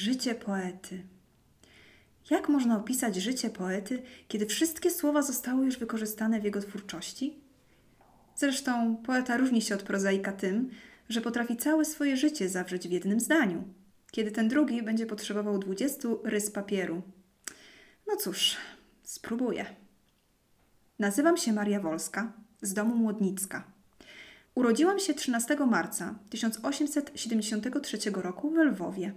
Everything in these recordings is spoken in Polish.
Życie poety. Jak można opisać życie poety, kiedy wszystkie słowa zostały już wykorzystane w jego twórczości? Zresztą poeta różni się od prozaika tym, że potrafi całe swoje życie zawrzeć w jednym zdaniu, kiedy ten drugi będzie potrzebował 20 rys papieru. No cóż, spróbuję. Nazywam się Maria Wolska, z domu Młodnicka. Urodziłam się 13 marca 1873 roku w Lwowie.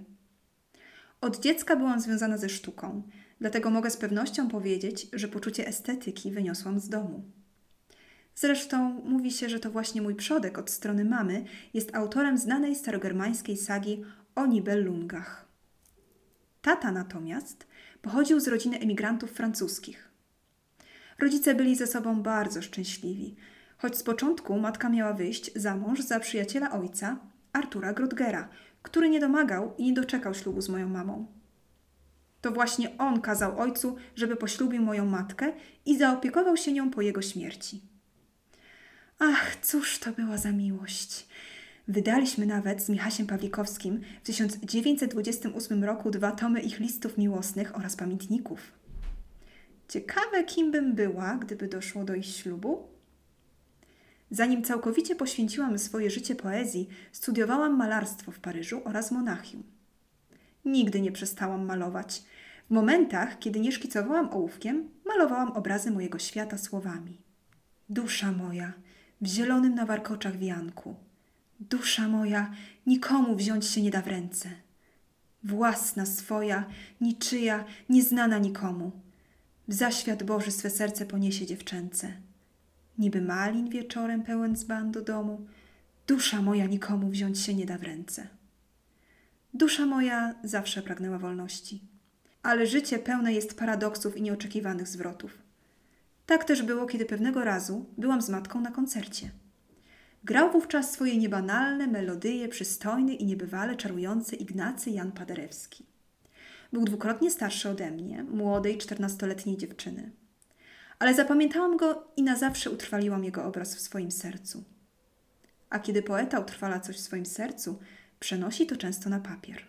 Od dziecka byłam związana ze sztuką, dlatego mogę z pewnością powiedzieć, że poczucie estetyki wyniosłam z domu. Zresztą mówi się, że to właśnie mój przodek od strony mamy jest autorem znanej starogermańskiej sagi o Nibelungach. Tata natomiast pochodził z rodziny emigrantów francuskich. Rodzice byli ze sobą bardzo szczęśliwi, choć z początku matka miała wyjść za mąż za przyjaciela ojca, Artura Grotgera, który nie domagał i nie doczekał ślubu z moją mamą. To właśnie on kazał ojcu, żeby poślubił moją matkę i zaopiekował się nią po jego śmierci. Ach, cóż to była za miłość! Wydaliśmy nawet z Michasiem Pawlikowskim w 1928 roku dwa tomy ich listów miłosnych oraz pamiętników. Ciekawe, kim bym była, gdyby doszło do ich ślubu? Zanim całkowicie poświęciłam swoje życie poezji, studiowałam malarstwo w Paryżu oraz Monachium. Nigdy nie przestałam malować. W momentach, kiedy nie szkicowałam ołówkiem, malowałam obrazy mojego świata słowami. Dusza moja, w zielonym na warkoczach wianku. Dusza moja, nikomu wziąć się nie da w ręce. Własna swoja, niczyja, nieznana nikomu. W zaświat Boży swe serce poniesie dziewczęce niby malin wieczorem pełen dzban do domu, dusza moja nikomu wziąć się nie da w ręce. Dusza moja zawsze pragnęła wolności, ale życie pełne jest paradoksów i nieoczekiwanych zwrotów. Tak też było, kiedy pewnego razu byłam z matką na koncercie. Grał wówczas swoje niebanalne melodyje przystojny i niebywale czarujący Ignacy Jan Paderewski. Był dwukrotnie starszy ode mnie, młodej, czternastoletniej dziewczyny ale zapamiętałam go i na zawsze utrwaliłam jego obraz w swoim sercu. A kiedy poeta utrwala coś w swoim sercu, przenosi to często na papier.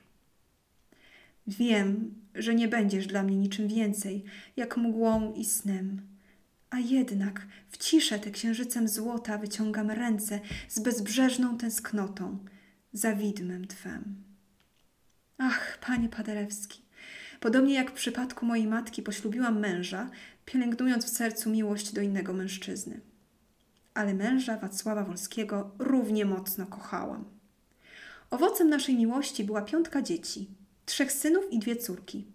Wiem, że nie będziesz dla mnie niczym więcej, jak mgłą i snem. A jednak w ciszę te księżycem złota wyciągam ręce z bezbrzeżną tęsknotą za widmem Twem. Ach, panie Paderewski, podobnie jak w przypadku mojej matki poślubiłam męża, pielęgnując w sercu miłość do innego mężczyzny. Ale męża Wacława Wolskiego równie mocno kochałam. Owocem naszej miłości była piątka dzieci, trzech synów i dwie córki.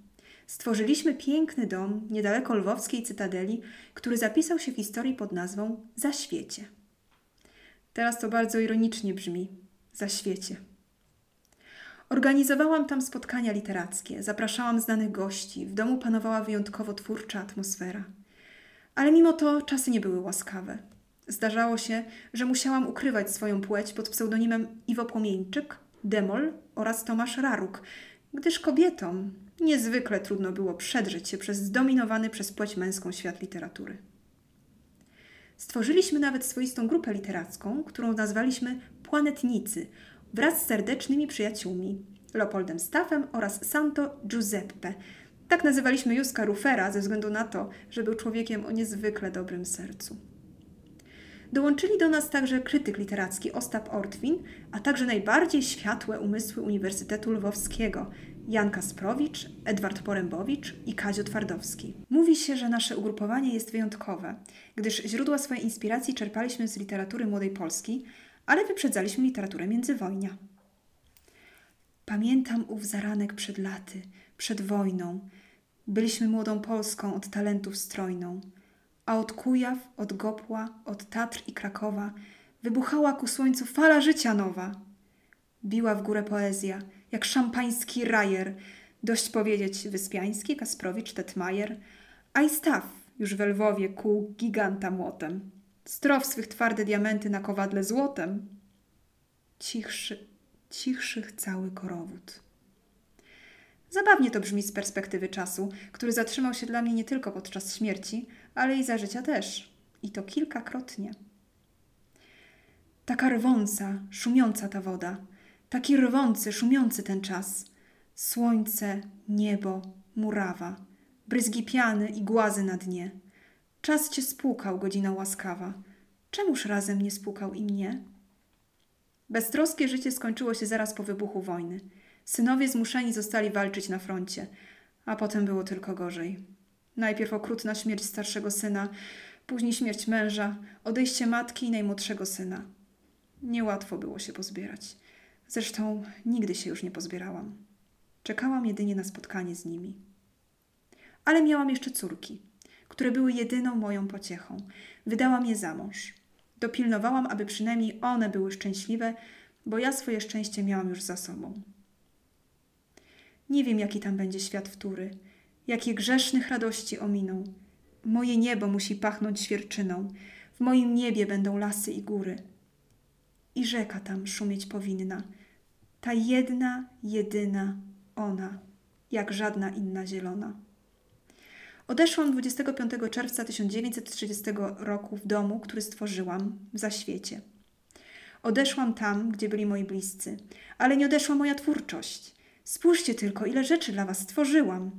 Stworzyliśmy piękny dom niedaleko lwowskiej cytadeli, który zapisał się w historii pod nazwą Zaświecie. Teraz to bardzo ironicznie brzmi Zaświecie. Organizowałam tam spotkania literackie, zapraszałam znanych gości, w domu panowała wyjątkowo twórcza atmosfera. Ale mimo to czasy nie były łaskawe. Zdarzało się, że musiałam ukrywać swoją płeć pod pseudonimem Iwo Płomieńczyk, Demol oraz Tomasz Raruk, gdyż kobietom niezwykle trudno było przedrzeć się przez zdominowany przez płeć męską świat literatury. Stworzyliśmy nawet swoistą grupę literacką, którą nazwaliśmy Planetnicy – wraz z serdecznymi przyjaciółmi Leopoldem Staffem oraz Santo Giuseppe. Tak nazywaliśmy Juska Rufera ze względu na to, że był człowiekiem o niezwykle dobrym sercu. Dołączyli do nas także krytyk literacki Ostap Ortwin, a także najbardziej światłe umysły Uniwersytetu Lwowskiego Jan Kasprowicz, Edward Porębowicz i Kazio Twardowski. Mówi się, że nasze ugrupowanie jest wyjątkowe, gdyż źródła swojej inspiracji czerpaliśmy z literatury młodej Polski, ale wyprzedzaliśmy literaturę międzywojnia. Pamiętam ów zaranek przed laty, przed wojną. Byliśmy młodą Polską od talentów strojną, a od Kujaw, od Gopła, od Tatr i Krakowa wybuchała ku słońcu fala życia nowa. Biła w górę poezja, jak szampański rajer, dość powiedzieć Wyspiański, Kasprowicz, Tetmajer, a i Staw już w Lwowie kół giganta młotem. Strow swych twarde diamenty na kowadle złotem. Cichszy, cichszych cały korowód. Zabawnie to brzmi z perspektywy czasu, który zatrzymał się dla mnie nie tylko podczas śmierci, ale i za życia też. I to kilkakrotnie. Taka rwąca, szumiąca ta woda, taki rwący, szumiący ten czas. Słońce, niebo, murawa, bryzgi piany i głazy na dnie. Czas cię spłukał, godzina łaskawa. Czemuż razem nie spłukał i mnie? Beztroskie życie skończyło się zaraz po wybuchu wojny. Synowie zmuszeni zostali walczyć na froncie, a potem było tylko gorzej. Najpierw okrutna śmierć starszego syna, później śmierć męża, odejście matki i najmłodszego syna. Niełatwo było się pozbierać. Zresztą nigdy się już nie pozbierałam. Czekałam jedynie na spotkanie z nimi. Ale miałam jeszcze córki, które były jedyną moją pociechą. Wydałam je za mąż. Dopilnowałam, aby przynajmniej one były szczęśliwe, bo ja swoje szczęście miałam już za sobą. Nie wiem, jaki tam będzie świat wtóry, jakie grzesznych radości ominą. Moje niebo musi pachnąć świerczyną, w moim niebie będą lasy i góry. I rzeka tam szumieć powinna, ta jedna, jedyna ona, jak żadna inna zielona. Odeszłam 25 czerwca 1930 roku w domu, który stworzyłam w zaświecie. Odeszłam tam, gdzie byli moi bliscy, ale nie odeszła moja twórczość. Spójrzcie tylko, ile rzeczy dla was stworzyłam.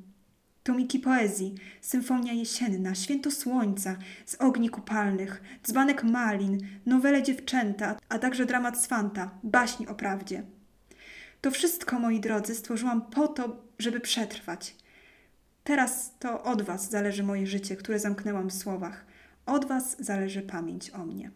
Tomiki poezji, symfonia jesienna, święto słońca, z ogni kupalnych, dzbanek malin, nowele dziewczęta, a także dramat Swanta, baśni o prawdzie. To wszystko, moi drodzy, stworzyłam po to, żeby przetrwać. Teraz to od was zależy moje życie, które zamknęłam w słowach. Od was zależy pamięć o mnie.